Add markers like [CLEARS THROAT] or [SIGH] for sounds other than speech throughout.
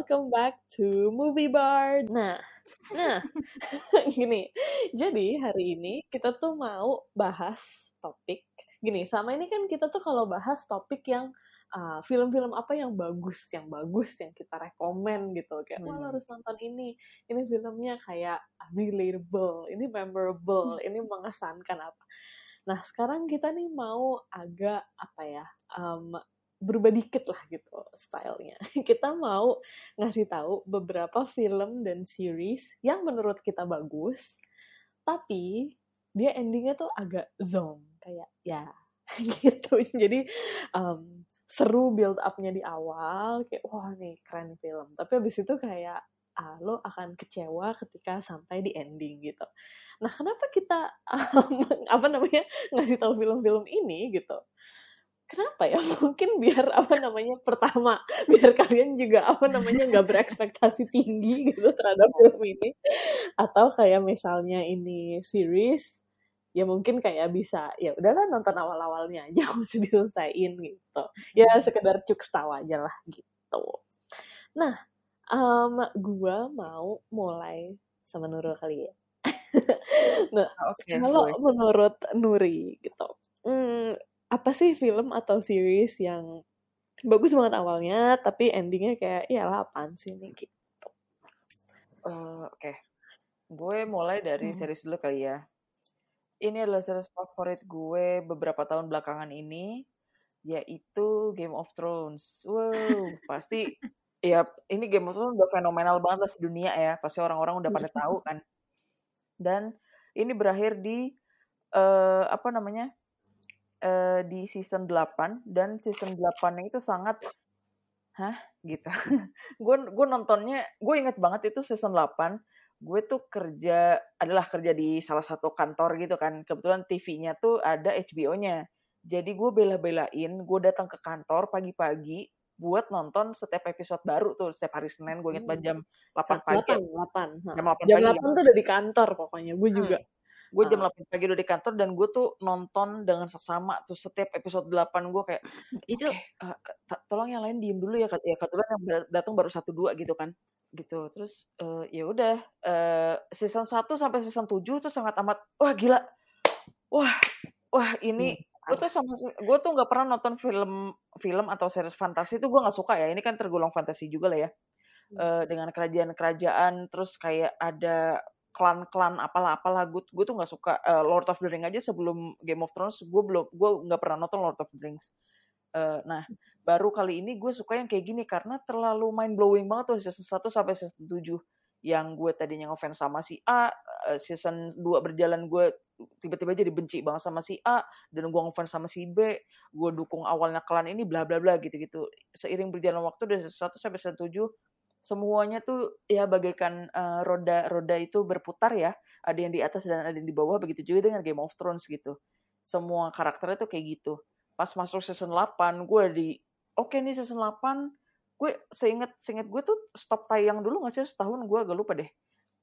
welcome back to Movie Bar. Nah, nah, [LAUGHS] gini. Jadi hari ini kita tuh mau bahas topik gini. Sama ini kan kita tuh kalau bahas topik yang uh, film-film uh, apa yang bagus, yang bagus yang kita rekomend gitu. Kayak, hmm. wah harus nonton ini. Ini filmnya kayak relatable, ini memorable, ini mengesankan apa. Nah, sekarang kita nih mau agak apa ya? Um, berubah dikit lah gitu stylenya. [LAUGHS] Kita mau ngasih tahu beberapa film dan series yang menurut kita bagus, tapi dia endingnya tuh agak zong kayak ya [LAUGHS] gitu. Jadi um, seru build upnya di awal kayak wah nih keren film, tapi abis itu kayak ah, lo akan kecewa ketika sampai di ending gitu. Nah kenapa kita um, [LAUGHS] apa namanya ngasih tahu film-film ini gitu? Kenapa ya? [LAUGHS] Mungkin biar apa namanya pertama biar kalian juga apa namanya nggak berekspektasi tinggi gitu terhadap film ini. Atau kayak misalnya ini series ya mungkin kayak bisa ya udahlah nonton awal-awalnya aja [LAUGHS] nggak usah diselesaiin gitu. Ya sekedar cuk tawa aja lah gitu. Nah um, gua mau mulai sama Nurul kali ya. [LAUGHS] Nah okay, kalau menurut Nuri gitu hmm, apa sih film atau series yang bagus banget awalnya tapi endingnya kayak ya apaan sih ini? Gitu. Uh, oke. Okay. gue mulai dari hmm. series dulu kali ya. Ini adalah series favorit gue beberapa tahun belakangan ini yaitu Game of Thrones. Wow pasti [LAUGHS] ya ini Game of Thrones udah fenomenal banget lah dunia ya. Pasti orang-orang udah pada [LAUGHS] tahu kan. Dan ini berakhir di uh, apa namanya uh, di season 8 dan season 8 itu sangat hah? gitu. [LAUGHS] gue gue nontonnya gue inget banget itu season 8 gue tuh kerja adalah kerja di salah satu kantor gitu kan. Kebetulan TV-nya tuh ada HBO-nya jadi gue bela-belain gue datang ke kantor pagi-pagi buat nonton setiap episode baru tuh setiap hari Senin gue inget banget jam 8 pagi. 8, 8. Jam 8, jam 8 pagi, tuh udah di kantor pokoknya gue juga. hmm gue jam. 8 pagi udah di kantor dan gue tuh nonton dengan sesama tuh setiap episode 8 gue kayak itu okay, uh, eh, tolong yang lain diem dulu ya ya kebetulan yang datang baru satu dua gitu kan. Gitu terus uh, ya udah uh, season 1 sampai season 7 tuh sangat amat wah gila. Wah wah ini hmm. gue tuh sama gue tuh nggak pernah nonton film film atau series fantasi tuh gue nggak suka ya. Ini kan tergolong fantasi juga lah ya. Uh, dengan kerajaan-kerajaan terus kayak ada klan-klan apalah apalah gue gue tuh nggak suka uh, Lord of the Rings aja sebelum Game of Thrones gue belum gue nggak pernah nonton Lord of the Rings. Uh, nah baru kali ini gue suka yang kayak gini karena terlalu mind blowing banget tuh season 1 sampai season 7 yang gue tadinya ngefans sama si A uh, season 2 berjalan gue tiba-tiba jadi benci banget sama si A dan gue ngefans sama si B gue dukung awalnya klan ini bla bla bla gitu-gitu. Seiring berjalan waktu dari season 1 sampai season 7 semuanya tuh ya bagaikan uh, roda-roda itu berputar ya. Ada yang di atas dan ada yang di bawah. Begitu juga dengan Game of Thrones gitu. Semua karakternya tuh kayak gitu. Pas masuk season 8, gue di oke okay nih season 8, gue seinget seinget gue tuh stop tayang dulu nggak sih setahun gue agak lupa deh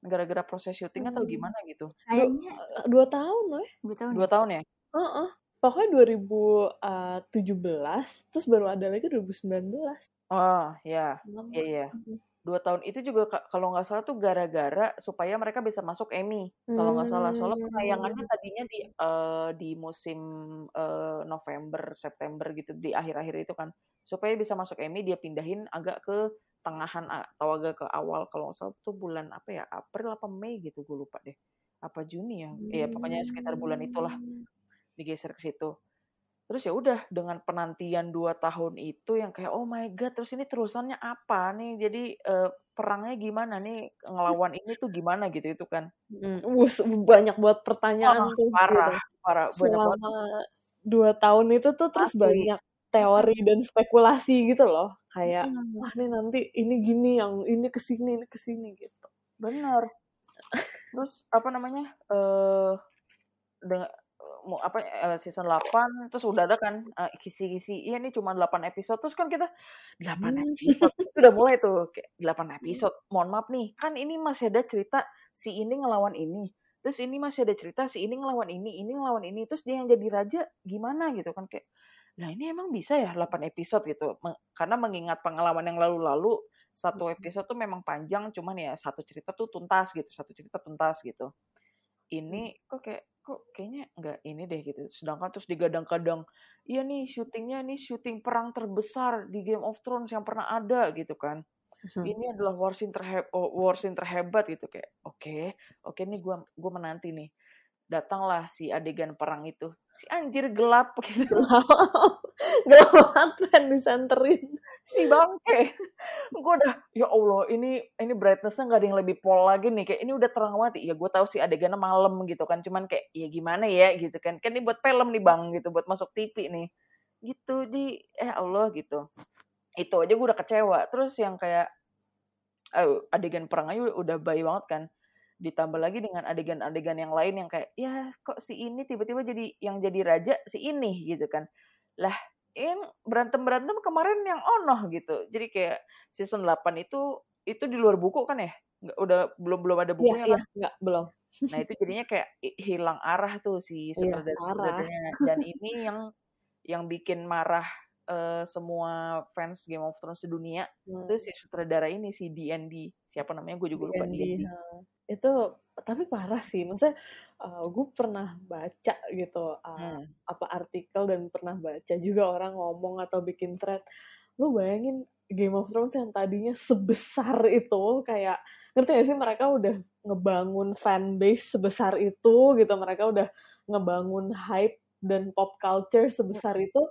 gara-gara proses syuting atau hmm. gimana gitu kayaknya dua tahun loh dua tahun dua ya? tahun ya uh -uh. pokoknya 2017 terus baru ada lagi 2019 oh ya iya iya dua tahun itu juga kalau nggak salah tuh gara-gara supaya mereka bisa masuk Emmy kalau nggak salah soalnya hmm. penayangannya tadinya di uh, di musim uh, November September gitu di akhir-akhir itu kan supaya bisa masuk Emmy dia pindahin agak ke tengahan atau agak ke awal kalau nggak salah tuh bulan apa ya April apa Mei gitu gue lupa deh apa Juni ya hmm. ya pokoknya sekitar bulan itulah hmm. digeser ke situ terus ya udah dengan penantian dua tahun itu yang kayak oh my god terus ini terusannya apa nih? Jadi uh, perangnya gimana nih? Ngelawan ini tuh gimana? Gitu itu kan. Hmm, banyak buat pertanyaan oh, tuh parah gitu. parah banyak Selama banget. dua tahun itu tuh terus Asli. banyak teori dan spekulasi gitu loh. Kayak hmm. wah nih nanti ini gini yang ini ke sini ini ke sini gitu. Benar terus apa namanya eh uh, dengan mau apa uh, season 8 terus udah ada kan uh, kisi-kisi. Iya ini cuma 8 episode terus kan kita 8 hmm. episode. Udah mulai tuh kayak 8 hmm. episode. Mohon maaf nih kan ini masih ada cerita si ini ngelawan ini. Terus ini masih ada cerita si ini ngelawan ini ini ngelawan ini. Terus dia yang jadi raja gimana gitu kan kayak nah ini emang bisa ya 8 episode gitu? Karena mengingat pengalaman yang lalu-lalu satu episode tuh memang panjang cuman ya satu cerita tuh tuntas gitu satu cerita tuntas gitu ini kok kayak kok kayaknya nggak ini deh gitu. Sedangkan terus digadang-gadang iya nih syutingnya nih syuting perang terbesar di Game of Thrones yang pernah ada gitu kan. Hmm. ini adalah war scene terhebat oh, war scene terhebat gitu. Kayak oke okay, oke okay, nih gue gue menanti nih. Datanglah si adegan perang itu. Si anjir gelap [LAUGHS] gitu. Gelap. Banget disenterin si bangke. Gue udah ya allah ini ini brightnessnya nggak ada yang lebih pol lagi nih kayak ini udah terang banget. Ya gue tahu si adegannya malam gitu kan cuman kayak ya gimana ya? Gitu kan. Kan ini buat film nih bang gitu buat masuk TV nih. Gitu di eh allah gitu. Itu aja gue udah kecewa. Terus yang kayak uh, adegan perang aja udah bayi banget kan. Ditambah lagi dengan adegan-adegan yang lain yang kayak ya kok si ini tiba-tiba jadi yang jadi raja si ini gitu kan. Lah ini berantem berantem kemarin yang onoh gitu. Jadi kayak season 8 itu itu di luar buku kan ya? Nggak udah belum belum ada bukunya ya, kan ya, nggak belum. Nah itu jadinya kayak hilang arah tuh si iya, sutradara-sutradaranya. dan [LAUGHS] ini yang yang bikin marah uh, semua fans Game of Thrones sedunia hmm. itu si sutradara ini si D&D siapa namanya? Gue juga lupa D&D itu tapi parah sih maksudnya uh, gue pernah baca gitu uh, hmm. apa artikel dan pernah baca juga orang ngomong atau bikin thread lu bayangin Game of Thrones yang tadinya sebesar itu kayak ngerti gak sih mereka udah ngebangun fanbase sebesar itu gitu mereka udah ngebangun hype dan pop culture sebesar hmm. itu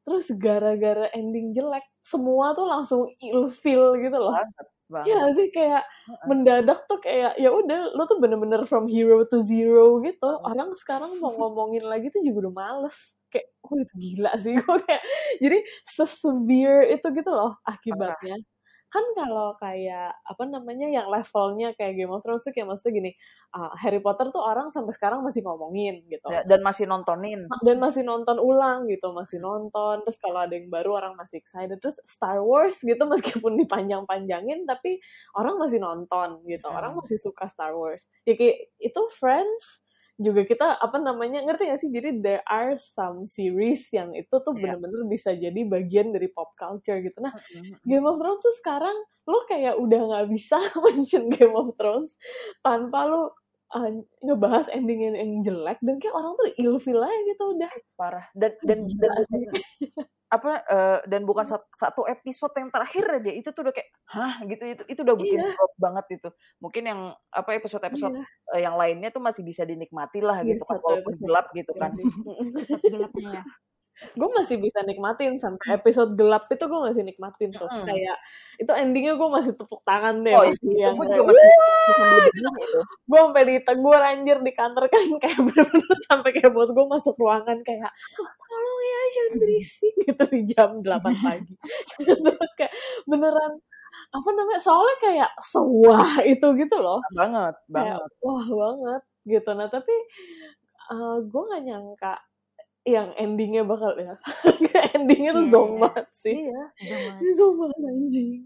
terus gara-gara ending jelek semua tuh langsung ilfil gitu loh banget. Iya sih kayak uh-uh. mendadak tuh kayak ya udah lo tuh bener-bener from hero to zero gitu. Orang sekarang mau ngomongin lagi tuh juga udah males. Kayak, oh itu gila sih [LAUGHS] gue kayak. Jadi sesevere itu gitu loh akibatnya. Uh-huh kan kalau kayak apa namanya yang levelnya kayak Game of Thrones tuh kayak maksudnya gini uh, Harry Potter tuh orang sampai sekarang masih ngomongin gitu. Ya, dan masih nontonin. Dan masih nonton ulang gitu masih nonton terus kalau ada yang baru orang masih excited. Terus Star Wars gitu [LAUGHS] meskipun dipanjang-panjangin tapi orang masih nonton gitu. Hmm. orang masih suka Star Wars. Ya kayak itu Friends juga kita apa namanya ngerti gak sih? Jadi there are some series yang itu tuh yeah. bener-bener bisa jadi bagian dari pop culture gitu. Nah Game of Thrones tuh sekarang lo kayak udah nggak bisa [LAUGHS] mention Game of Thrones tanpa lo uh, ngebahas ending yang jelek dan kayak orang tuh ilfil aja gitu udah. Parah. Dan dan, dan, dan apa uh, dan bukan satu episode yang terakhir aja itu tuh udah kayak hah? gitu itu itu udah bikin iya. banget itu. Mungkin yang apa episode episode iya. uh, yang lainnya tuh masih bisa dinikmati lah iya, gitu kan walaupun gelap gitu kan. [LAUGHS] Gelapnya ya gue masih bisa nikmatin sampai hmm. episode gelap itu gue masih nikmatin tuh. Mm. kayak itu endingnya gue masih tepuk tangan deh. Oh, iya, yang gue juga masih gitu. gue sampai ditegur anjir di kantor kan. [LAUGHS] Kayak bener-bener sampai kayak bos gue masuk ruangan kayak tolong ya jangan berisik gitu di jam 8 pagi. [LAUGHS] Kayak beneran apa namanya soalnya kayak sewah itu gitu loh. Banget banget kayak, wah banget gitu. Nah tapi uh, gue gak nyangka yang endingnya bakal ya. [LAUGHS] Endingnya tuh yeah. zong banget sih. Iya zong [LAUGHS] banget. Anjing.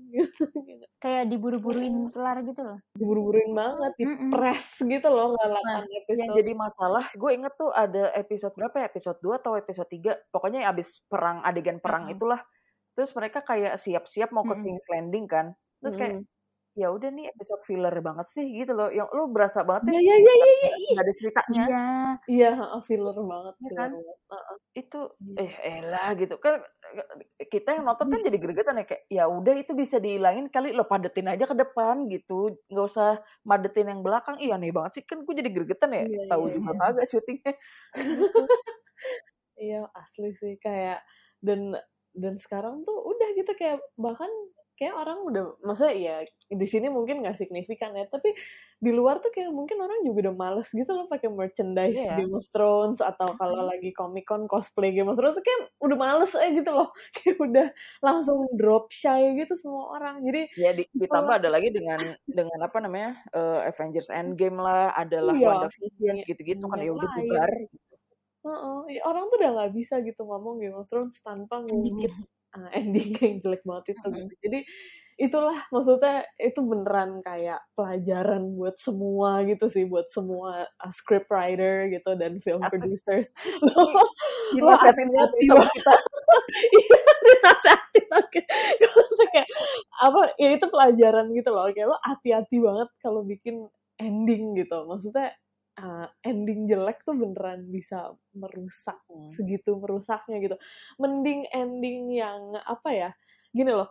[LAUGHS] Kayak diburu-buruin kelar gitu loh. Diburu-buruin banget di press gitu loh nah, episode. yang jadi masalah gue inget tuh ada episode berapa ya? Episode 2 atau episode 3 pokoknya abis perang adegan perang uh-huh. itulah. Terus mereka kayak siap-siap mau ke King's Landing kan. Terus kayak ya udah nih episode filler banget sih gitu loh. Yang lu berasa banget ya ya ya ya ya ya ada ceritanya. Iya. Iya filler banget ya kan? uh, itu eh elah gitu. Kan kita yang nonton kan jadi gregetan ya kayak ya udah itu bisa dihilangin kali lo padetin aja ke depan gitu. Nggak usah madetin yang belakang. Iya nih banget sih. Kan gue jadi gregetan ya. Iya, tahu iya, juga iya. kagak syutingnya. Iya asli sih kayak dan dan sekarang tuh udah gitu kayak bahkan kayak orang udah maksudnya ya di sini mungkin nggak signifikan ya tapi di luar tuh kayak mungkin orang juga udah males gitu loh pakai merchandise yeah. Game of Thrones atau kalau lagi Comic Con cosplay Game of Thrones kayak udah males aja gitu loh. [LAUGHS] Kayak udah langsung drop shy gitu semua orang. Jadi ya di, ditambah ada lagi dengan dengan apa namanya uh, Avengers Endgame lah adalah iya, WandaVision iya, gitu-gitu kan ya udah bubar. Uh -uh. Ya, orang tuh udah nggak bisa gitu ngomong Game of Thrones tanpa ngungkit [LAUGHS] uh, endingnya yang jelek banget itu gitu. Jadi itulah maksudnya itu beneran kayak pelajaran buat semua gitu sih buat semua uh, script writer gitu dan film Asik. producers. Lo lo hati-hati sama kita. [LAUGHS] Iya oke. [LAUGHS] Kayak apa ya itu pelajaran gitu loh. Kayak lo hati-hati banget kalau bikin ending gitu. Maksudnya uh, ending jelek tuh beneran bisa merusak hmm. segitu merusaknya gitu mending ending yang apa ya gini loh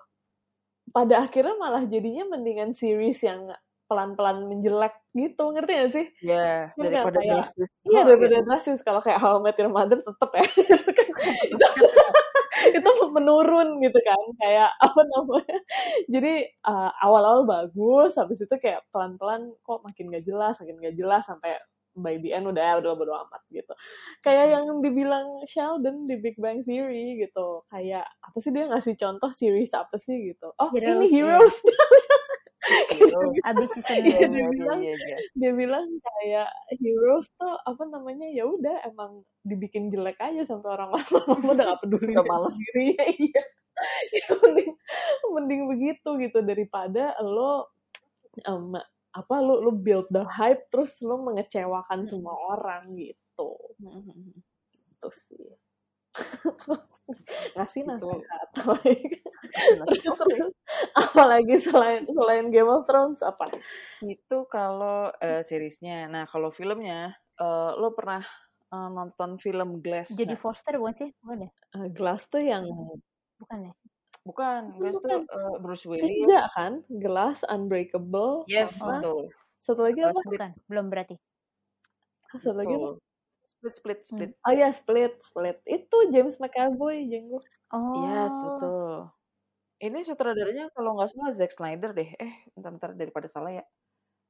pada akhirnya malah jadinya mendingan series yang pelan-pelan menjelek gitu ngerti gak sih? Iya yeah, daripada kayak, drastis. Iya oh, daripada yeah. drastis kalau kayak How I Met Your Mother tetep ya [LAUGHS] itu, [LAUGHS] itu menurun gitu kan kayak apa namanya jadi uh, awal-awal bagus habis itu kayak pelan-pelan kok makin gak jelas makin gak jelas sampai by the end udah udah bodo amat gitu. Kayak yang dibilang Sheldon di Big Bang Theory gitu. Kayak apa sih dia ngasih contoh series apa sih gitu. Oh, Heroes, ini Heroes. [LAUGHS] gitu. Abis season ya, dia bilang iya, iya. dia bilang kayak Heroes tuh apa namanya ya udah emang dibikin jelek aja sampai orang [LAUGHS] lama udah gak peduli udah males diri [LAUGHS] iya ya, mending, mending begitu gitu daripada lo um, apa lu lu build the hype terus lu mengecewakan semua orang gitu. Itu sih. [LAUGHS] Ngasih nasihat [LAUGHS] apalagi. Selain selain Game of Thrones apa? Itu kalau uh, seriesnya. Nah kalau filmnya uh, lo pernah uh, nonton film Glass jadi Foster bukan sih? Bukan ya? Uh, Glass tuh yang bukan ya Bukan, Glass tuh uh, Bruce Willis. Enggak kan? Glass, Unbreakable. Yes, sama. betul. Satu lagi apa? Bukan, belum berarti. Satu lagi apa? Split, split, split. Hmm. Oh ya, split, split. Itu James McAvoy, jenggo. Oh. Yes, betul. Ini sutradaranya kalau nggak salah Zack Snyder deh. Eh, bentar-bentar daripada salah ya.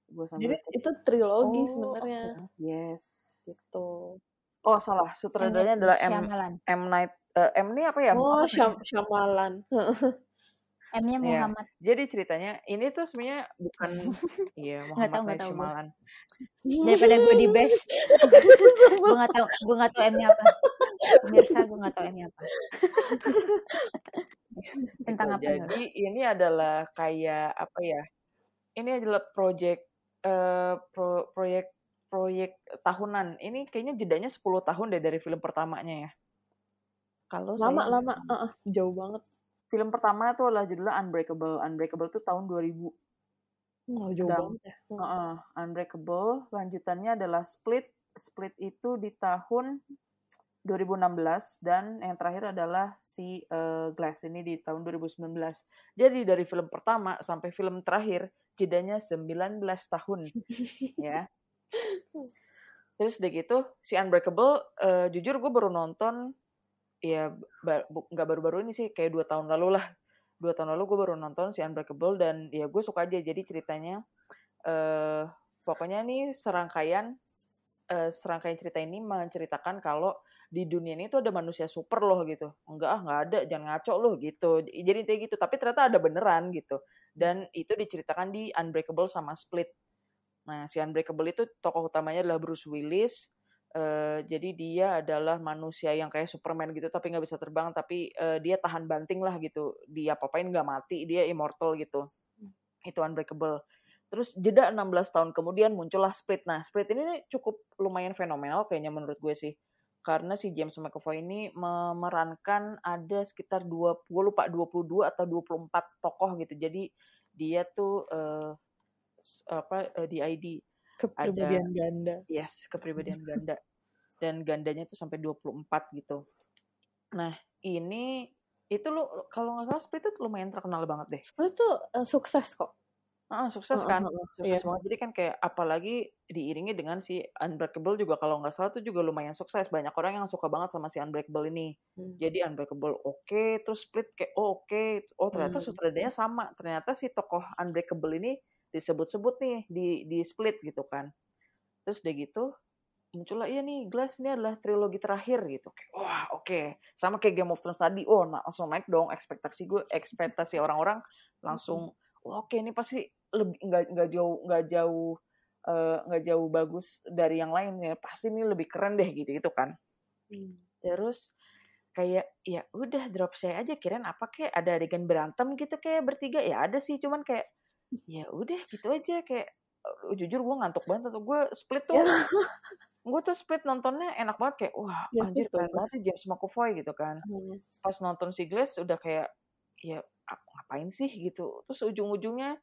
Gua Jadi itu trilogi oh, sebenarnya. Okay. Yes. Gitu. Oh, salah. Sutradaranya adalah M, M Night uh, M ini apa ya? Oh, Syam Syamalan. [LAUGHS] M-nya iya. Muhammad. Ya. Jadi ceritanya ini tuh sebenarnya bukan [LAUGHS] iya Muhammad tahu, nggak tahu, Syamalan. Daripada gue di bash, [LAUGHS] gue nggak tahu gue nggak tahu M-nya apa. Mirsa gue nggak tahu M-nya apa. Tentang gitu. apa? Jadi ini adalah kayak apa ya? Ini adalah project uh, pro, proyek proyek tahunan. Ini kayaknya jedanya 10 tahun deh dari film pertamanya ya. Kalau lama saya, lama uh, uh, jauh banget. Film pertama itu adalah judulnya Unbreakable. Unbreakable itu tahun 2000. Oh, jauh Dan, banget ya. Uh, uh, Unbreakable lanjutannya adalah Split. Split itu di tahun 2016 dan yang terakhir adalah si uh, Glass ini di tahun 2019. Jadi dari film pertama sampai film terakhir jedanya 19 tahun [LAUGHS] ya. Terus udah gitu si Unbreakable uh, jujur gue baru nonton ya nggak baru-baru ini sih kayak dua tahun lalu lah. Dua tahun lalu gue baru nonton si Unbreakable dan ya gue suka aja. Jadi ceritanya eh pokoknya nih serangkaian eh, serangkaian cerita ini menceritakan kalau di dunia ini tuh ada manusia super loh gitu. Enggak ah nggak ada jangan ngaco loh gitu. Jadi kayak gitu tapi ternyata ada beneran gitu. Dan itu diceritakan di Unbreakable sama Split nah si Unbreakable itu tokoh utamanya adalah Bruce Willis Uh, jadi dia adalah manusia yang kayak Superman gitu tapi nggak bisa terbang tapi uh, dia tahan banting lah gitu. Dia apa-apain nggak mati dia immortal gitu. Itu unbreakable. Terus jeda 16 tahun kemudian muncullah Split. Nah Split ini cukup lumayan fenomenal kayaknya menurut gue sih. Karena si James McAvoy ini memerankan ada sekitar 20 lupa 22 atau 24 tokoh gitu. Jadi dia tuh uh, apa uh, di ID kepribadian ada, ganda. Yes, kepribadian ganda. Dan gandanya itu sampai 24 gitu. Nah, ini itu lo kalau nggak salah Split itu lumayan terkenal banget deh. Split itu uh, sukses kok. Ah, sukses uh, kan, uh, uh, sukses iya. banget. Jadi kan kayak apalagi diiringi dengan si Unbreakable juga kalau nggak salah tuh juga lumayan sukses. Banyak orang yang suka banget sama si Unbreakable ini. Hmm. Jadi Unbreakable oke, okay, terus Split kayak oh, oke, okay. oh ternyata hmm. sutradaranya sama. Ternyata si tokoh Unbreakable ini disebut-sebut nih di di split gitu kan. Terus udah gitu muncullah iya nih Glass ini adalah trilogi terakhir gitu. Wah oke. Okay. sama kayak Game of Thrones tadi. Oh nah, langsung naik dong ekspektasi gue ekspektasi orang-orang langsung oh, oke okay, ini pasti lebih nggak nggak jauh nggak jauh eh, nggak uh, jauh bagus dari yang lain ya. Pasti ini lebih keren deh gitu gitu kan. Hmm. terus kayak ya udah drop saya aja kirain apa kayak ada adegan berantem gitu kayak bertiga? Ya ada sih cuman kayak ya udah gitu aja kayak jujur gue ngantuk banget atau gue split tuh ya. gue tuh split nontonnya enak banget kayak wah ya, anjir keren banget sih James McAvoy gitu kan hmm. pas nonton si Glass udah kayak ya aku ngapain sih gitu terus ujung-ujungnya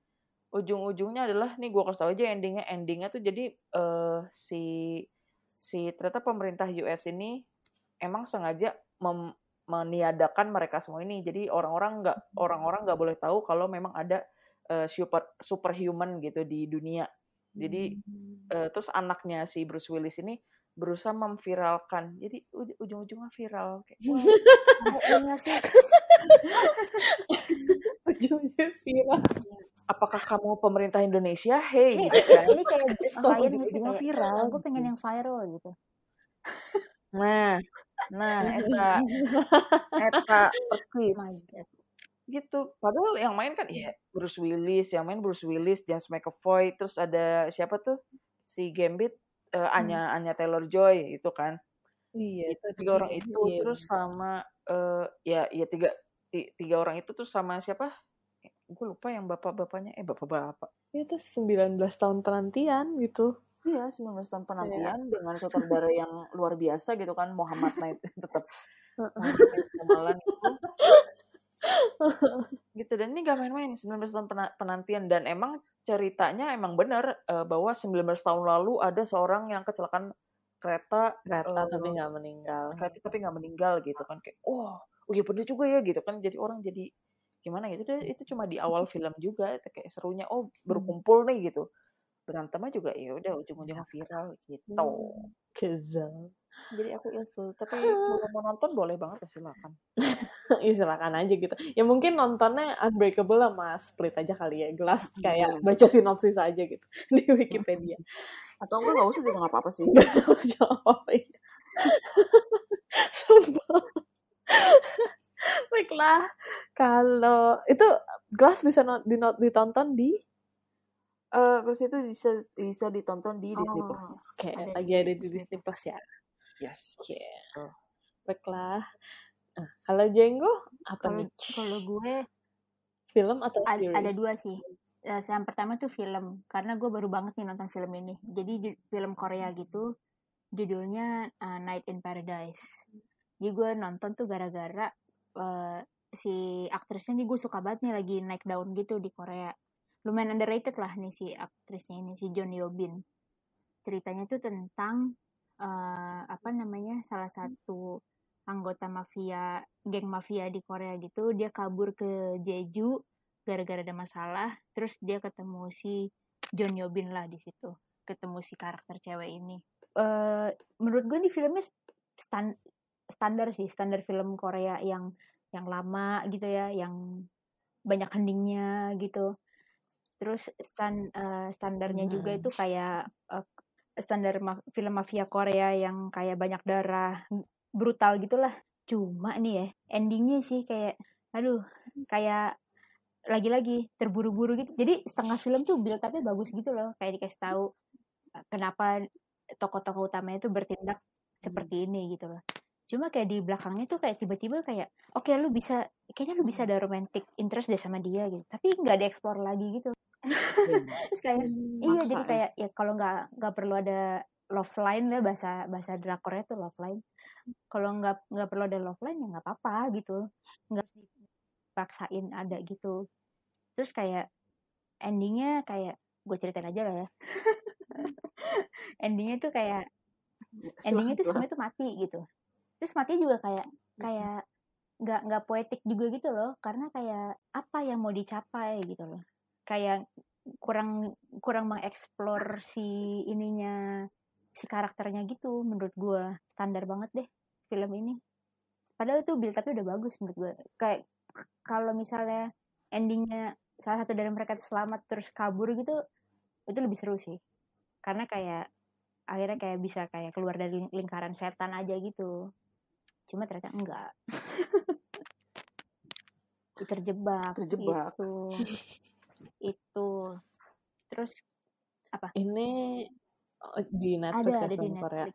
ujung-ujungnya adalah nih gue kasih tau aja endingnya endingnya tuh jadi uh, si si ternyata pemerintah US ini emang sengaja mem, meniadakan mereka semua ini. Jadi orang-orang nggak hmm. orang-orang nggak boleh tahu kalau memang ada uh, super superhuman gitu di dunia. Jadi hmm. uh, terus anaknya si Bruce Willis ini berusaha memviralkan. Jadi ujung-ujungnya viral kayak [LAUGHS] [LAUGHS] iya sih. ujungnya viral. Apakah kamu pemerintah Indonesia? Hei, ini, gitu kan? ini kayak [LAUGHS] klien sih kayak viral. Gue pengen yang viral gitu. Nah, Nah, eta eta persis. Gitu. Padahal yang main kan ya Bruce Willis, yang main Bruce Willis, James McAvoy, terus ada siapa tuh? Si Gambit, uh, Anya hmm. Anya Taylor Joy itu kan. Iya, itu tiga orang itu iya. terus sama uh, ya ya tiga tiga orang itu terus sama siapa? Gue lupa yang bapak-bapaknya eh bapak-bapak. Itu 19 tahun penantian gitu. Iya, 19 tahun penantian yeah. dengan sutradara yang luar biasa gitu kan, Muhammad Knight tetap [LAUGHS] kemalan gitu. [LAUGHS] gitu dan ini gak main-main 19 tahun penantian. Dan emang ceritanya emang benar uh, bahwa 19 tahun lalu ada seorang yang kecelakaan kereta kereta uh, tapi nggak meninggal. kereta tapi nggak meninggal gitu kan. Kayak oh oh iya bener juga ya gitu kan. Jadi orang jadi gimana gitu deh itu cuma di awal [LAUGHS] film juga kayak serunya oh berkumpul nih gitu berantemnya juga ya udah ujung-ujungnya viral gitu. Hmm, Kesel. Jadi aku ilfil, tapi [LAUGHS] kalau mau nonton boleh banget ya silakan. [LAUGHS] ya silakan aja gitu. Ya mungkin nontonnya Unbreakable sama Split aja kali ya, Glass iya, kayak baca sinopsis aja gitu [LAUGHS] di Wikipedia. Atau enggak nggak usah juga nggak apa-apa sih. Nggak usah apa-apa. Ya. Sumpah. Baiklah, kalau itu Glass bisa ditonton di Uh, terus itu bisa bisa ditonton di oh, Disney Plus. Oke, okay. lagi ada di Disney Plus ya. Yes. Oke. Okay. Oh. Baiklah. Nah, kalau Jenggo apa kalo, nih? Kalau gue film atau series? Ada dua sih. Uh, yang pertama tuh film karena gue baru banget nih nonton film ini. Jadi film Korea gitu. Judulnya uh, Night in Paradise. Jadi gue nonton tuh gara-gara uh, si aktrisnya nih gue suka banget nih lagi naik daun gitu di Korea lumayan underrated lah nih si aktrisnya ini si John Yobin ceritanya tuh tentang uh, apa namanya salah satu anggota mafia geng mafia di Korea gitu. Dia kabur ke Jeju gara-gara ada masalah. Terus dia ketemu si John Yobin lah di situ. Ketemu si karakter cewek ini. Uh, menurut gue di filmnya stand, standar sih standar film Korea yang yang lama gitu ya yang banyak hendingnya gitu terus stand uh, standarnya hmm. juga itu kayak uh, standar ma film mafia Korea yang kayak banyak darah brutal gitulah. Cuma nih ya endingnya sih kayak aduh kayak lagi-lagi terburu-buru gitu. Jadi setengah film tuh build tapi bagus gitu loh kayak dikasih tahu kenapa tokoh-tokoh utamanya itu bertindak seperti ini gitu loh. Cuma kayak di belakangnya tuh kayak tiba-tiba kayak oke okay, lu bisa kayaknya lu bisa ada romantic interest deh sama dia gitu. Tapi nggak dieksplor lagi gitu [LAUGHS] terus kayak hmm, iya jadi ya? kayak ya kalau nggak nggak perlu ada love line ya bahasa bahasa drakornya tuh love line. Kalau nggak nggak perlu ada love line ya nggak apa-apa gitu. Nggak dipaksain ada gitu. Terus kayak endingnya kayak gue ceritain aja lah ya. [LAUGHS] Endingnya tuh kayak endingnya tuh semuanya tuh mati gitu. Terus mati juga kayak kayak nggak nggak poetik juga gitu loh. Karena kayak apa yang mau dicapai gitu loh kayak kurang kurang mengeksplor si ininya si karakternya gitu menurut gue standar banget deh film ini. Padahal itu build tapi udah bagus menurut gue kayak kalau misalnya endingnya salah satu dari mereka selamat terus kabur gitu itu lebih seru sih. Karena kayak akhirnya kayak bisa kayak keluar dari lingkaran setan aja gitu. Cuma ternyata enggak. [LAUGHS] Terjebak terjebak. gitu itu. Terus apa? Ini oh, di Netflix ada ya, ada di Netflix Korea.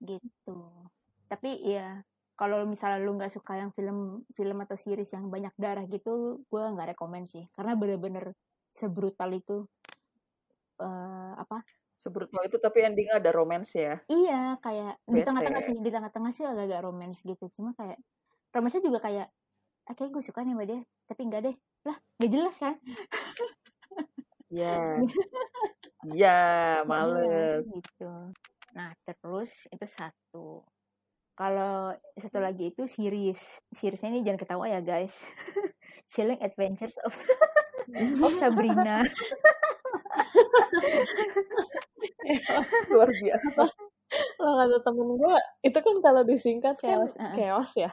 gitu. Tapi ya kalau misalnya lu nggak suka yang film film atau series yang banyak darah gitu gue nggak rekomend sih. Karena bener-bener sebrutal itu uh, apa? Sebrutal itu tapi endingnya ada romance ya? Iya kayak Bete. di tengah-tengah sih di tengah-tengah sih agak-agak romance gitu. Cuma kayak romance juga kayak ah, kayak gue suka nih sama dia tapi enggak deh lah gak jelas kan Iya. [LAUGHS] Iya, males. gitu. Nah, terus itu satu. Kalau satu lagi itu series. Seriesnya ini jangan ketawa ya, guys. [LAUGHS] Chilling Adventures of, [LAUGHS] of Sabrina. Luar biasa. Lo kata temen gue, itu kan kalau disingkat chaos, kan -uh. chaos ya.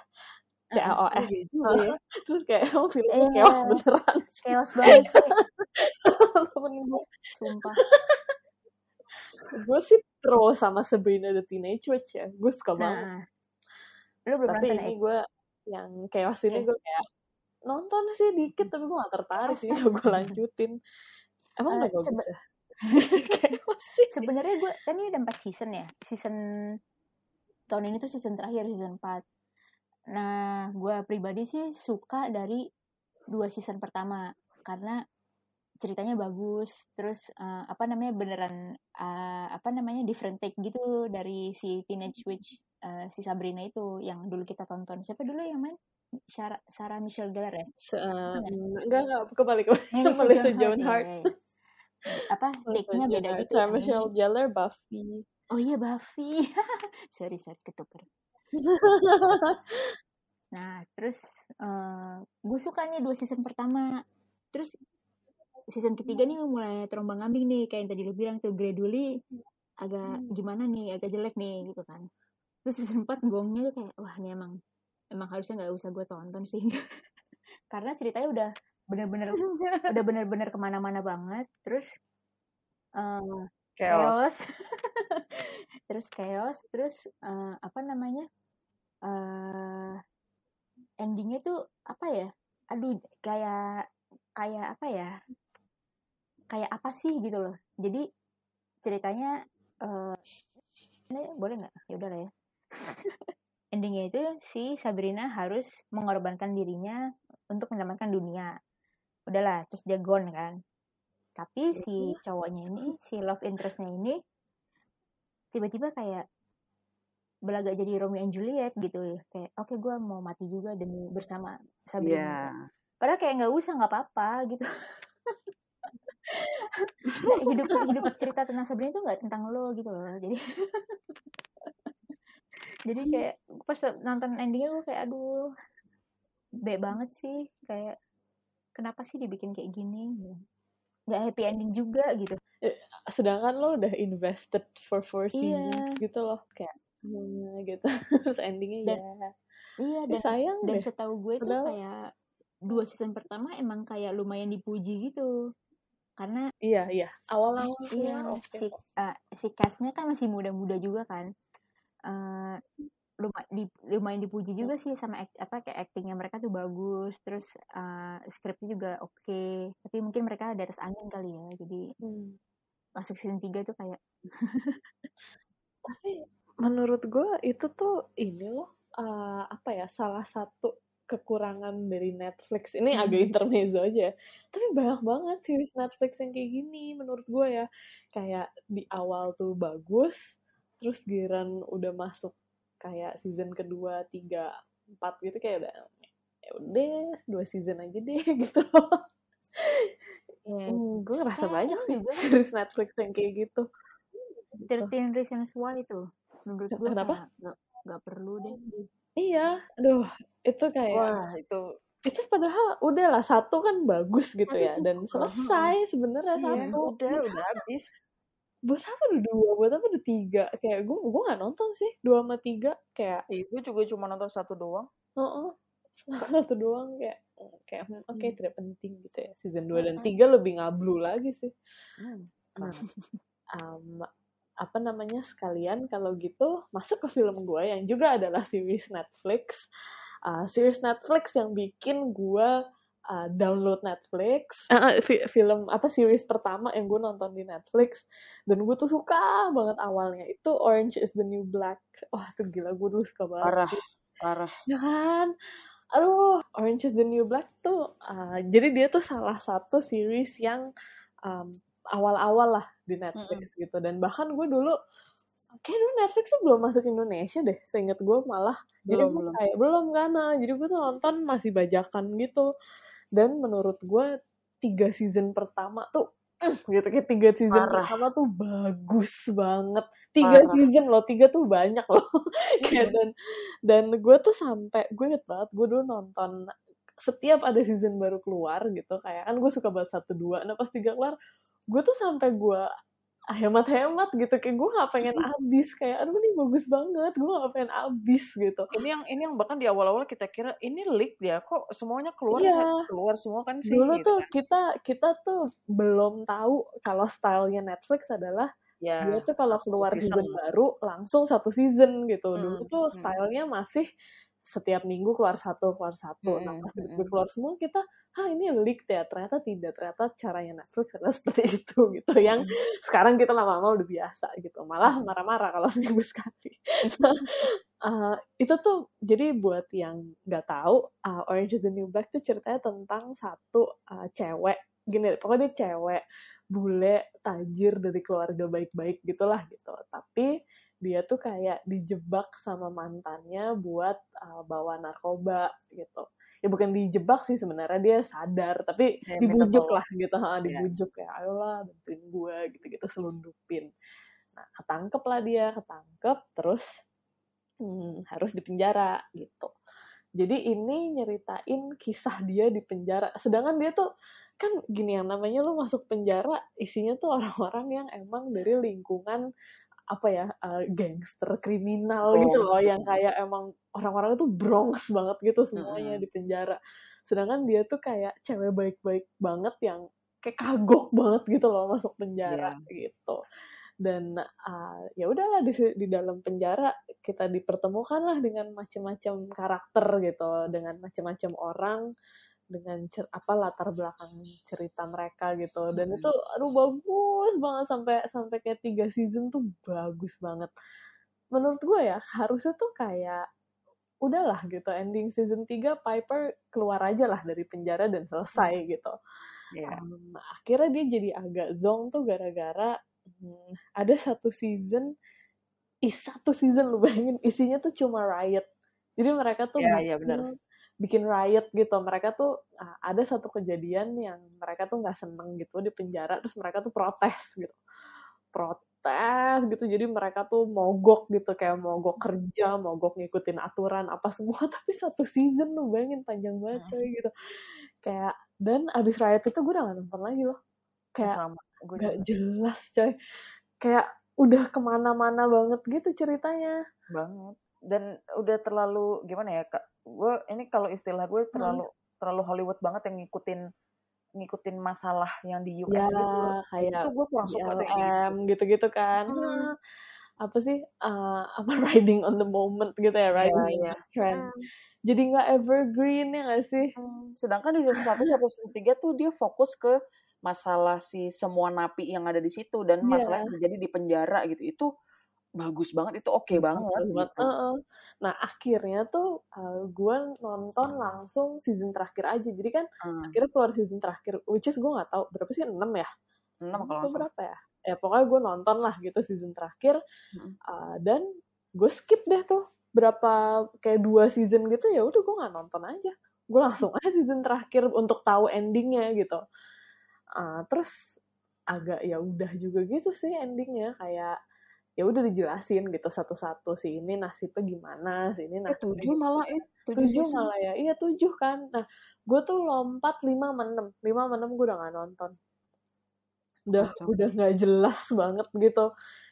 C A O S gitu ya. [LAUGHS] Terus kayak [LAUGHS] oh filmnya yeah. chaos beneran. Chaos banget. [LAUGHS] Temen gue. Sumpah. gue sih pro sama Sabrina the Teenage Witch ya. Gue suka nah. banget. Lu belum tapi ini gue yang chaos ini gue kayak nonton sih dikit tapi gue gak tertarik sih gue lanjutin. Emang uh, udah bagus ya? Sebenarnya gue kan ini ada empat season ya. Season tahun ini tuh season terakhir season 4 Nah, gue pribadi sih suka dari dua season pertama karena ceritanya bagus, terus uh, apa namanya beneran uh, apa namanya different take gitu dari si Teenage Witch uh, si Sabrina itu yang dulu kita tonton. Siapa dulu yang main? Sarah, Sarah Michelle Gellar ya? Uh, enggak enggak kembali kembali Melissa Joan Hart. Ya, ya, ya. Apa take-nya beda gitu. Sarah Michelle Gellar Buffy. Oh iya Buffy. [LAUGHS] sorry, sorry ketuker. [LAUGHS] Nah, terus uh, gue suka nih dua season pertama. Terus season ketiga nih mulai terombang ambing nih kayak yang tadi lu bilang tuh gradually agak hmm. gimana nih, agak jelek nih gitu kan. Terus season 4 gongnya tuh kayak wah ini emang emang harusnya nggak usah gue tonton sih. [LAUGHS] Karena ceritanya udah bener-bener [LAUGHS] udah bener-bener ke mana-mana banget. Terus uh, chaos, terus chaos, terus uh, apa namanya? Uh, endingnya tuh apa ya? Aduh kayak kayak apa ya? Kayak apa sih gitu loh. Jadi ceritanya uh, ini boleh nggak? Ya udah lah ya. [LAUGHS] Endingnya itu si Sabrina harus mengorbankan dirinya untuk menyelamatkan dunia. Udahlah terus dia gone kan. Tapi si cowoknya ini si love interestnya ini tiba-tiba kayak belaga jadi Romeo and Juliet gitu. Ya kayak oke okay, gue mau mati juga demi bersama Sabrina. Yeah. padahal kayak nggak usah nggak apa-apa gitu. Hidup hidup cerita tentang Sabrina itu nggak tentang lo gitu loh. Jadi [LAUGHS] jadi kayak pas nonton endingnya gue kayak aduh be banget sih. Kayak kenapa sih dibikin kayak gini? Nggak happy ending juga gitu. Eh, sedangkan lo udah invested for four iya. seasons iya. gitu loh. Kayak Hmm, gitu. [LAUGHS] Terus endingnya dan, ya. Iya, dan sayang dan deh. setahu gue tuh kayak dua season pertama emang kayak lumayan dipuji gitu. Karena iya iya awal-awal iya okay. si uh, si castnya kan masih muda-muda juga kan. Uh, lumayan, di, lumayan dipuji juga sih sama act, apa kayak actingnya mereka tuh bagus terus uh, skripnya juga oke okay. tapi mungkin mereka di atas angin kali ya jadi hmm. masuk season 3 tuh kayak tapi menurut gue itu tuh ini loh uh, apa ya salah satu kekurangan dari Netflix ini hmm. agak intermezzo aja tapi banyak banget series Netflix yang kayak gini menurut gue ya kayak di awal tuh bagus terus giran udah masuk kayak season kedua tiga empat gitu kayak udah ya udah dua season aja deh [LAUGHS] gitu loh yeah. hmm, gue ngerasa banyak sih juga. [LAUGHS] series Netflix yang kayak gitu Thirteen Reasons Why itu menurut gue kenapa? nggak nggak perlu deh. Iya aduh itu kayak wah itu itu padahal udahlah satu kan bagus gitu ya dan selesai sebenarnya iya, satu. udah udah habis. Buat apa udah dua? Buat apa udah tiga? Kayak gue gue nggak nonton sih dua sama tiga kayak ibu juga cuma nonton satu doang. Oh, oh. [LAUGHS] satu doang kayak kayak hmm, oke okay, hmm. tidak penting gitu ya season 2 dan tiga lebih ngablu lagi sih. Hmm. nah, [LAUGHS] um, apa namanya sekalian kalau gitu masuk ke film gue yang juga adalah series Netflix. Uh, series Netflix yang bikin gue uh, download Netflix. Uh, film apa series pertama yang gue nonton di Netflix. Dan gue tuh suka banget awalnya. Itu Orange is the New Black. Wah tuh gila gue dulu suka banget. Parah parah. Ya kan? Aduh Orange is the New Black tuh uh, jadi dia tuh salah satu series yang um, awal-awal lah di Netflix mm -hmm. gitu. Dan bahkan gue dulu kayak dulu Netflix tuh belum masuk Indonesia deh seingat gue malah. Belum, jadi gue kayak belum kan jadi gue tuh nonton masih bajakan gitu. Dan menurut gue tiga season pertama tuh [CLEARS THROAT] gitu kayak tiga season Parah. pertama tuh bagus banget. Tiga Parah. season loh tiga tuh banyak loh. [LAUGHS] Kayak dan dan gue tuh sampai gue inget banget gue dulu nonton setiap ada season baru keluar gitu kayak kan gue suka banget satu dua. Nah pas tiga keluar gue tuh sampai gue hemat-hemat gitu kayak gue gak pengen habis kayak aduh ini bagus banget gue gak pengen habis gitu. Ini yang ini yang bahkan di awal-awal kita kira ini leak dia kok semuanya keluar iya. keluar semua kan sih? Dulu gitu tuh kan. kita kita tuh belum tahu kalau stylenya Netflix adalah ya, dia tuh kalau keluar season baru langsung satu season gitu. Hmm, dulu tuh stylenya masih setiap minggu keluar satu keluar satu. Nah pas hmm. keluar semua kita, ah ini leak ya ternyata tidak ternyata caranya Netflix adalah [LAUGHS] seperti itu gitu. Yang sekarang kita lama-lama udah biasa gitu. Malah marah-marah kalau [LAUGHS] seminggu sekali. uh, [LAUGHS] itu tuh jadi buat yang nggak tahu, uh, Orange is the New Black tuh ceritanya tentang satu uh, cewek gini, pokoknya dia cewek bule tajir dari keluarga baik-baik gitulah gitu. Tapi dia tuh kayak dijebak sama mantannya buat uh, bawa narkoba gitu. Ya bukan dijebak sih sebenarnya dia sadar tapi ya, dibujuk lah gitu. Ha, iya. dibujuk ya. kayak ayolah bantuin gue gitu gitu selundupin. Nah ketangkep lah dia ketangkep terus hmm, harus dipenjara gitu. Jadi ini nyeritain kisah dia di penjara. Sedangkan dia tuh kan gini yang namanya lu masuk penjara isinya tuh orang-orang yang emang dari lingkungan apa ya uh, gangster kriminal oh. gitu loh yang kayak emang orang-orang itu Bronx banget gitu semuanya hmm. di penjara sedangkan dia tuh kayak cewek baik-baik banget yang kayak kagok banget gitu loh masuk penjara yeah. gitu dan uh, ya udahlah di di dalam penjara kita dipertemukan lah dengan macam-macam karakter gitu dengan macam-macam orang dengan cer apa latar belakang cerita mereka gitu dan hmm. itu aduh bagus banget sampai sampai kayak tiga season tuh bagus banget menurut gue ya harusnya tuh kayak udahlah gitu ending season 3 Piper keluar aja lah dari penjara dan selesai hmm. gitu yeah. um, akhirnya dia jadi agak zong tuh gara-gara hmm, ada satu season is satu season lu bayangin isinya tuh cuma riot jadi mereka tuh yeah, yeah, benar bikin riot gitu. Mereka tuh uh, ada satu kejadian yang mereka tuh nggak seneng gitu di penjara terus mereka tuh protes gitu. Protes gitu jadi mereka tuh mogok gitu kayak mogok kerja mogok ngikutin aturan apa semua. [LAUGHS] Tapi satu season lu bayangin panjang banget hmm. coy gitu. Kayak dan abis riot itu gue udah gak nonton lagi loh. Kayak Sama. Gue gak jelas coy. Kayak udah ke mana-mana banget gitu ceritanya. Banget dan udah terlalu gimana ya kak gue ini kalau istilah gue terlalu hmm. terlalu Hollywood banget yang ngikutin ngikutin masalah yang di US ya, gitu kayak itu gue kurang suka gitu-gitu kan hmm. apa sih uh, apa [LAUGHS] riding on the moment gitu ya riding ya, ya. trend hmm. jadi nggak evergreen ya nggak sih hmm. sedangkan di season satu sampai season tiga tuh dia fokus ke masalah si semua napi yang ada di situ dan yeah. masalah yang terjadi di penjara gitu itu bagus banget itu oke okay banget banget gitu. uh -uh. nah akhirnya tuh uh, gue nonton langsung season terakhir aja jadi kan hmm. akhirnya keluar season terakhir which is gue nggak tahu berapa sih enam ya enam kalau berapa ya ya pokoknya gue nonton lah gitu season terakhir hmm. uh, dan gue skip deh tuh berapa kayak dua season gitu ya udah gue nggak nonton aja gue langsung aja season terakhir untuk tahu endingnya gitu uh, terus agak ya udah juga gitu sih endingnya kayak ya udah dijelasin gitu satu-satu si ini nasibnya gimana si ini nasibnya eh, tujuh malah ya tujuh, tujuh malah ya iya tujuh kan. Nah gue tuh lompat lima enam lima enam gue udah gak nonton. Udah Macam. udah nggak jelas banget gitu.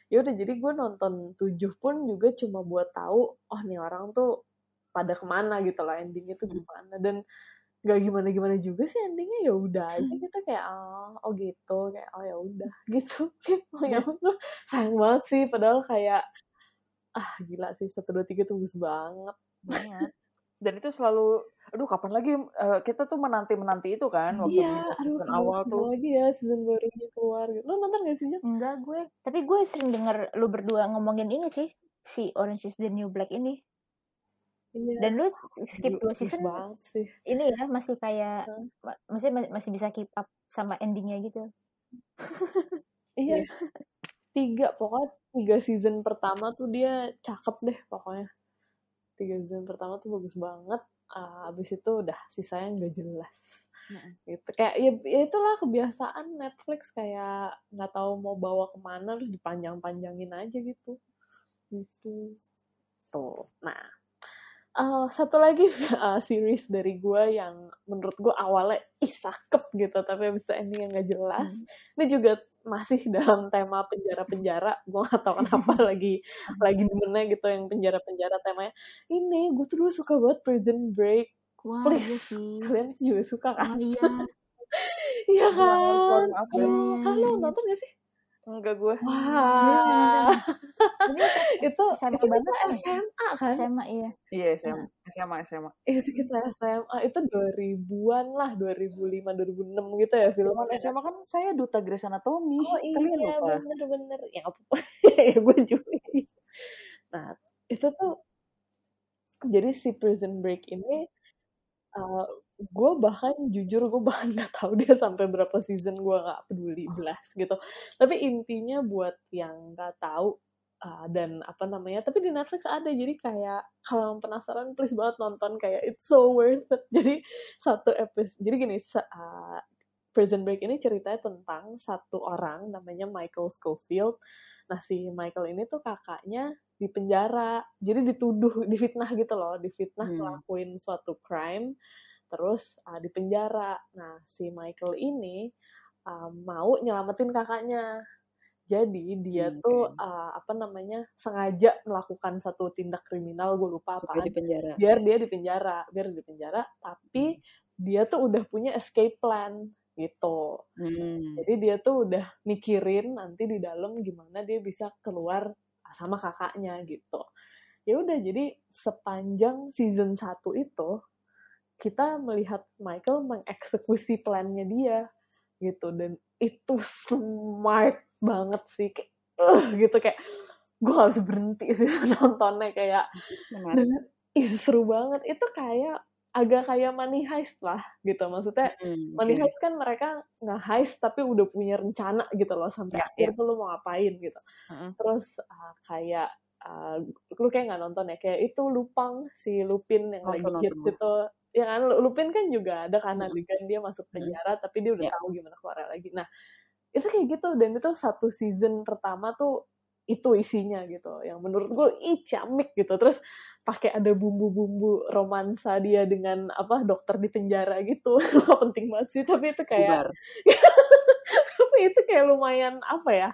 Ya udah jadi gue nonton tujuh pun juga cuma buat tahu oh nih orang tuh pada ke mana gitu lah endingnya tuh hmm. gimana. Dan gak gimana gimana juga sih endingnya ya udah aja hmm. kita kayak oh, oh gitu kayak oh ya udah [LAUGHS] gitu. Oh ya udah. Sayang banget sih padahal kayak ah gila sih satu dua tiga tuh bagus banget. Banget dan itu selalu aduh kapan lagi uh, kita tuh menanti menanti itu kan waktu iya, season aduh, awal tuh. lagi ya season barunya keluar gitu. Lo nonton gak sih enggak gue tapi gue sering denger lu berdua ngomongin ini sih si Orange is the New Black ini Iya. Dan lu skip dua season banget sih. Ini ya masih kayak hmm. masih masih bisa keep up sama endingnya gitu. [LAUGHS] iya. iya. Tiga pokoknya tiga season pertama tuh dia cakep deh pokoknya. Tiga season pertama tuh bagus banget. Uh, abis itu udah sisanya nggak jelas. Hmm. gitu kayak ya, ya itulah kebiasaan Netflix kayak nggak tahu mau bawa ke mana terus dipanjang-panjangin aja gitu gitu tuh nah uh, satu lagi uh, [LAUGHS] series dari gue yang menurut gue awalnya ih sakep gitu tapi abis itu endingnya nggak jelas hmm. ini juga masih [LAUGHS] dalam tema penjara-penjara gue gak tau kenapa [LAUGHS] lagi lagi demennya gitu yang penjara-penjara temanya ini gue tuh dulu suka banget Prison Break Wah, Please, iya sih. kalian juga suka kan? Oh, iya. iya kan? Halo, nonton gak sih? Enggak gue. Wah. [LAUGHS] itu SMA itu banget SMA kan? SMA iya. Iya SMA, SMA SMA. Itu kita SMA itu 2000-an lah, 2005 2006 gitu ya film. SMA kan saya duta Grey's Anatomy. Oh iya, bener-bener. Ya apa? [LAUGHS] ya gue juga. Nah, itu tuh jadi si Prison Break ini uh, gue bahkan jujur gue bahkan [LAUGHS] nggak tahu dia sampai berapa season gue nggak peduli belas gitu. Tapi intinya buat yang nggak tahu uh, dan apa namanya tapi di Netflix ada jadi kayak kalau penasaran please banget nonton kayak it's so worth it. Jadi satu episode jadi gini uh, Prison Break ini ceritanya tentang satu orang namanya Michael Scofield. Nah si Michael ini tuh kakaknya di penjara jadi dituduh difitnah gitu loh difitnah hmm. ngelakuin suatu crime terus uh, di penjara. Nah, si Michael ini uh, mau nyelamatin kakaknya. Jadi dia hmm, tuh uh, apa namanya sengaja melakukan satu tindak kriminal, gue lupa apa. Di penjara. Biar dia di penjara, biar di penjara. Tapi hmm. dia tuh udah punya escape plan gitu. Hmm. Jadi dia tuh udah mikirin nanti di dalam gimana dia bisa keluar sama kakaknya gitu. Ya udah jadi sepanjang season 1 itu kita melihat Michael mengeksekusi plannya dia gitu. Dan itu smart banget sih kayak uh, gitu. Kayak gue harus berhenti sih [LAUGHS] nontonnya kayak. Dan itu seru banget. Itu kayak agak kayak money heist lah gitu. Maksudnya hmm, money heist kan mereka nggak heist tapi udah punya rencana gitu loh sampai ya, akhir tuh lo mau ngapain gitu. Uh-huh. terus uh, kayak uh, lu kayak nggak nonton ya? Kayak itu Lupang si Lupin yang oh, lagi hit gitu ya kan Lupin kan juga ada kan hmm. adegan dia masuk hmm. penjara hmm. tapi dia udah yeah. tahu gimana keluar lagi nah itu kayak gitu dan itu satu season pertama tuh itu isinya gitu yang menurut gue ih camik gitu terus pakai ada bumbu-bumbu romansa dia dengan apa dokter di penjara gitu [LAUGHS] penting banget sih tapi itu kayak [LAUGHS] tapi itu kayak lumayan apa ya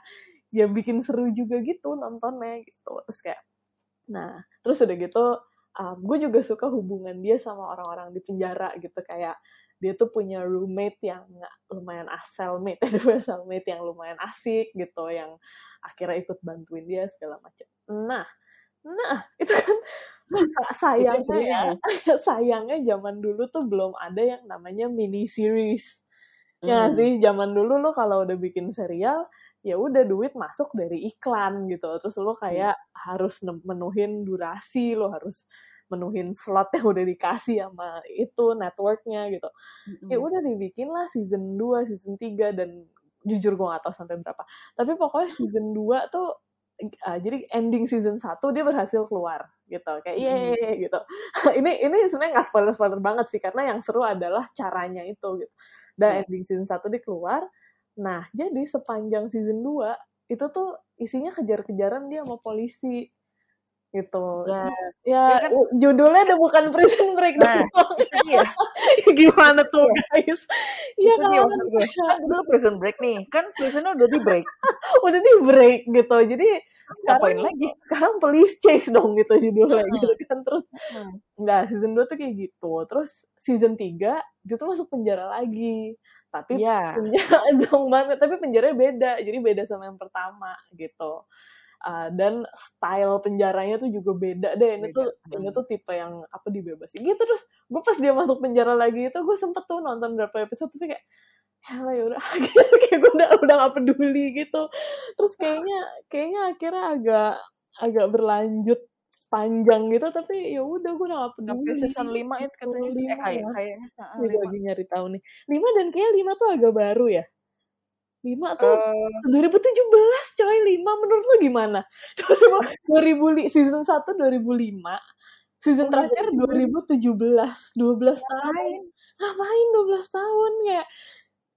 ya bikin seru juga gitu nontonnya gitu terus kayak nah terus udah gitu um, gue juga suka hubungan dia sama orang-orang di penjara gitu kayak dia tuh punya roommate yang lumayan asal mate, [LAUGHS] dua cellmate yang lumayan asik gitu, yang akhirnya ikut bantuin dia segala macam. Nah, nah [LAUGHS] itu kan sayangnya ya, [LAUGHS] sayangnya zaman dulu tuh belum ada yang namanya mini series. Ya hmm. sih, zaman dulu lo kalau udah bikin serial, ya udah duit masuk dari iklan gitu. Terus lo kayak hmm. harus menuhin durasi, lo harus menuhin slot yang udah dikasih sama itu networknya gitu. Mm-hmm. Ya udah dibikin lah season 2, season 3 dan jujur gue gak tahu sampai berapa. Tapi pokoknya season 2 tuh uh, jadi ending season 1 dia berhasil keluar gitu. Kayak iya mm-hmm. gitu. [LAUGHS] ini ini sebenarnya nggak spoiler-spoiler banget sih karena yang seru adalah caranya itu gitu. Dan mm. ending season 1 dia keluar. Nah, jadi sepanjang season 2 itu tuh isinya kejar-kejaran dia sama polisi gitu. Ya, ya, ya kan? judulnya udah bukan Prison Break nah, iya. [LAUGHS] Gimana tuh guys? Iya kan gue. Kan dulu Prison Break nih, kan prisonnya udah di break. [LAUGHS] udah di break gitu. Jadi ngapain lagi? Sekarang police chase dong gitu judulnya hmm. gitu kan terus. Hmm. Enggak, season 2 tuh kayak gitu. Terus season 3 dia tuh masuk penjara lagi. Tapi ya. penjara [LAUGHS] zong banget, tapi penjaranya beda. Jadi beda sama yang pertama gitu uh, dan style penjaranya tuh juga beda deh ini beda. tuh ini tuh tipe yang apa dibebasi gitu terus gue pas dia masuk penjara lagi itu gue sempet tuh nonton berapa episode tapi kayak ya lah ya udah [LAUGHS] kayak gue udah udah gak peduli gitu terus kayaknya kayaknya akhirnya agak agak berlanjut panjang gitu tapi ya udah gue udah gak peduli sampai season 5 itu katanya lima eh, kayak ya. kayaknya. Gue lagi nyari tahu nih. Lima dan kayak lima tuh agak baru ya? Lima tuh Uh, 2017 coy. Lima menurut lo gimana? [LAUGHS] 2000 season 1 2005 season Oh, terakhir 2017 12 tahun. Ngapain? ngapain 12 tahun? Kayak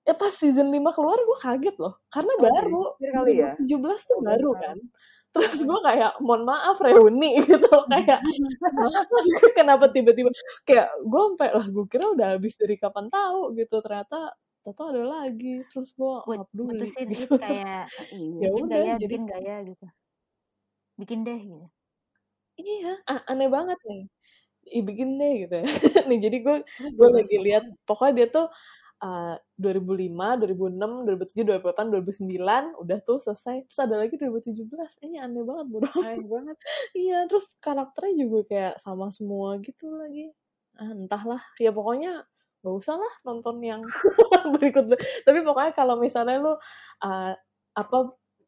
ya pas season 5 keluar gue kaget loh. Karena Oh, baru. setir kali ya? 2017 tuh Oh, baru baru. kan terus gue kayak mohon maaf reuni [LAUGHS] gitu. Kayak [LAUGHS] kenapa tiba-tiba? Kayak gue sampai lah gue kira udah habis dari kapan tahu gitu. Ternyata Toto ada lagi. Terus gue Buat nggak peduli gitu. itu kayak [LAUGHS] Ya bikin udah, gaya, jadi- bikin gaya gitu. Bikin deh gitu. iya ah, aneh banget nih. Ih, bikin deh gitu ya. Nih jadi gue gue lagi lihat pokoknya dia tuh uh, 2005, 2006, 2007, 2008, 2009 udah tuh selesai. Terus ada lagi 2017 ini aneh banget bodoh Aneh banget. [LAUGHS] iya terus karakternya juga kayak sama semua gitu lagi. Ah, entahlah. Ya pokoknya gak usah lah nonton yang [LAUGHS] berikut. Tapi pokoknya kalau misalnya lu uh, apa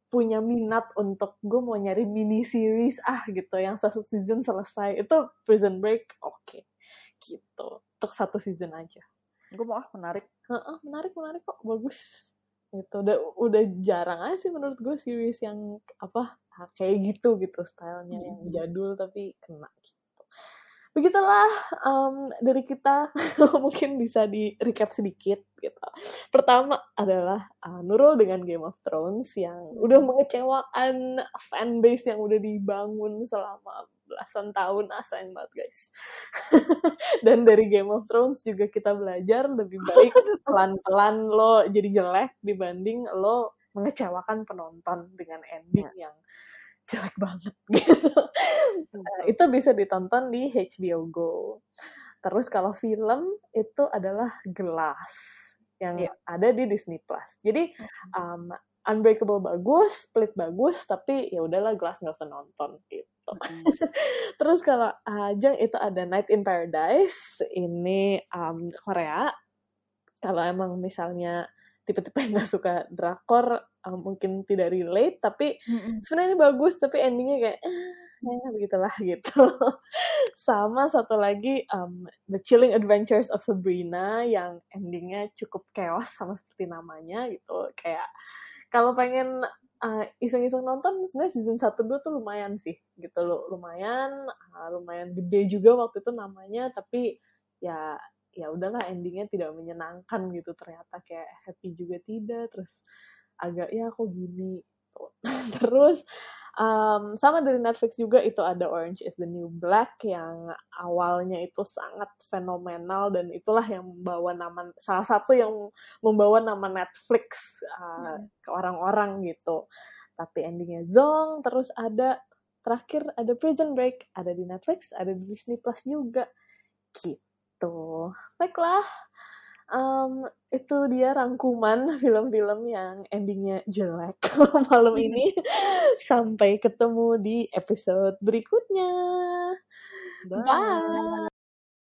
punya minat untuk gue mau nyari mini series ah gitu yang satu season selesai itu Prison Break oke. Gitu. Untuk satu season aja Gue mau ah menarik. Heeh, menarik menarik kok bagus itu udah udah jarang aja sih menurut gue series yang apa kayak gitu gitu stylenya yang Mhm. jadul tapi kena gitu begitulah em, dari kita. [LAUGHS] Mungkin bisa di recap sedikit gitu. Pertama adalah uh, Nurul dengan Game of Thrones yang udah mengecewakan fanbase yang udah dibangun selama belasan tahun. Ah sayang banget guys. [LAUGHS] Dan dari Game of Thrones juga kita belajar lebih baik [LAUGHS] pelan-pelan lo jadi jelek dibanding lo mengecewakan penonton dengan ending yang jelek banget [LAUGHS] gitu. Nah, itu bisa ditonton di HBO Go. Terus kalau film itu adalah Glass yang Iya. ada di Disney Plus. Jadi um, Unbreakable bagus, Split bagus, tapi ya udahlah Glass nggak usah nonton gitu. [LAUGHS] Terus kalau Ajeng itu ada Night in Paradise, ini um, Korea. Kalau emang misalnya tipe-tipe yang nggak suka drakor, um, mungkin tidak relate, tapi Mm-mm. sebenarnya ini bagus, tapi endingnya kayak eh, ya begitulah [LAUGHS] gitu. Sama satu lagi um, The Chilling Adventures of Sabrina yang endingnya cukup chaos sama seperti namanya gitu. Kayak kalau pengen uh, iseng-iseng nonton sebenarnya season 1 2 tuh lumayan sih gitu loh. Lumayan uh, lumayan gede juga waktu itu namanya tapi ya ya udahlah endingnya tidak menyenangkan gitu. Ternyata kayak happy juga tidak terus agak ya kok gini? [LAUGHS] Terus um, sama dari Netflix juga itu ada Orange is the New Black yang awalnya itu sangat fenomenal dan itulah yang membawa nama salah satu yang membawa nama Netflix uh, ke orang-orang gitu. Tapi endingnya zong terus ada terakhir ada Prison Break ada di Netflix ada di Disney Plus juga. Gitu baiklah um, itu dia rangkuman [LAUGHS] film-film yang endingnya jelek [LAUGHS] malam ini. [LAUGHS] Sampai ketemu di episode berikutnya. Bye. bye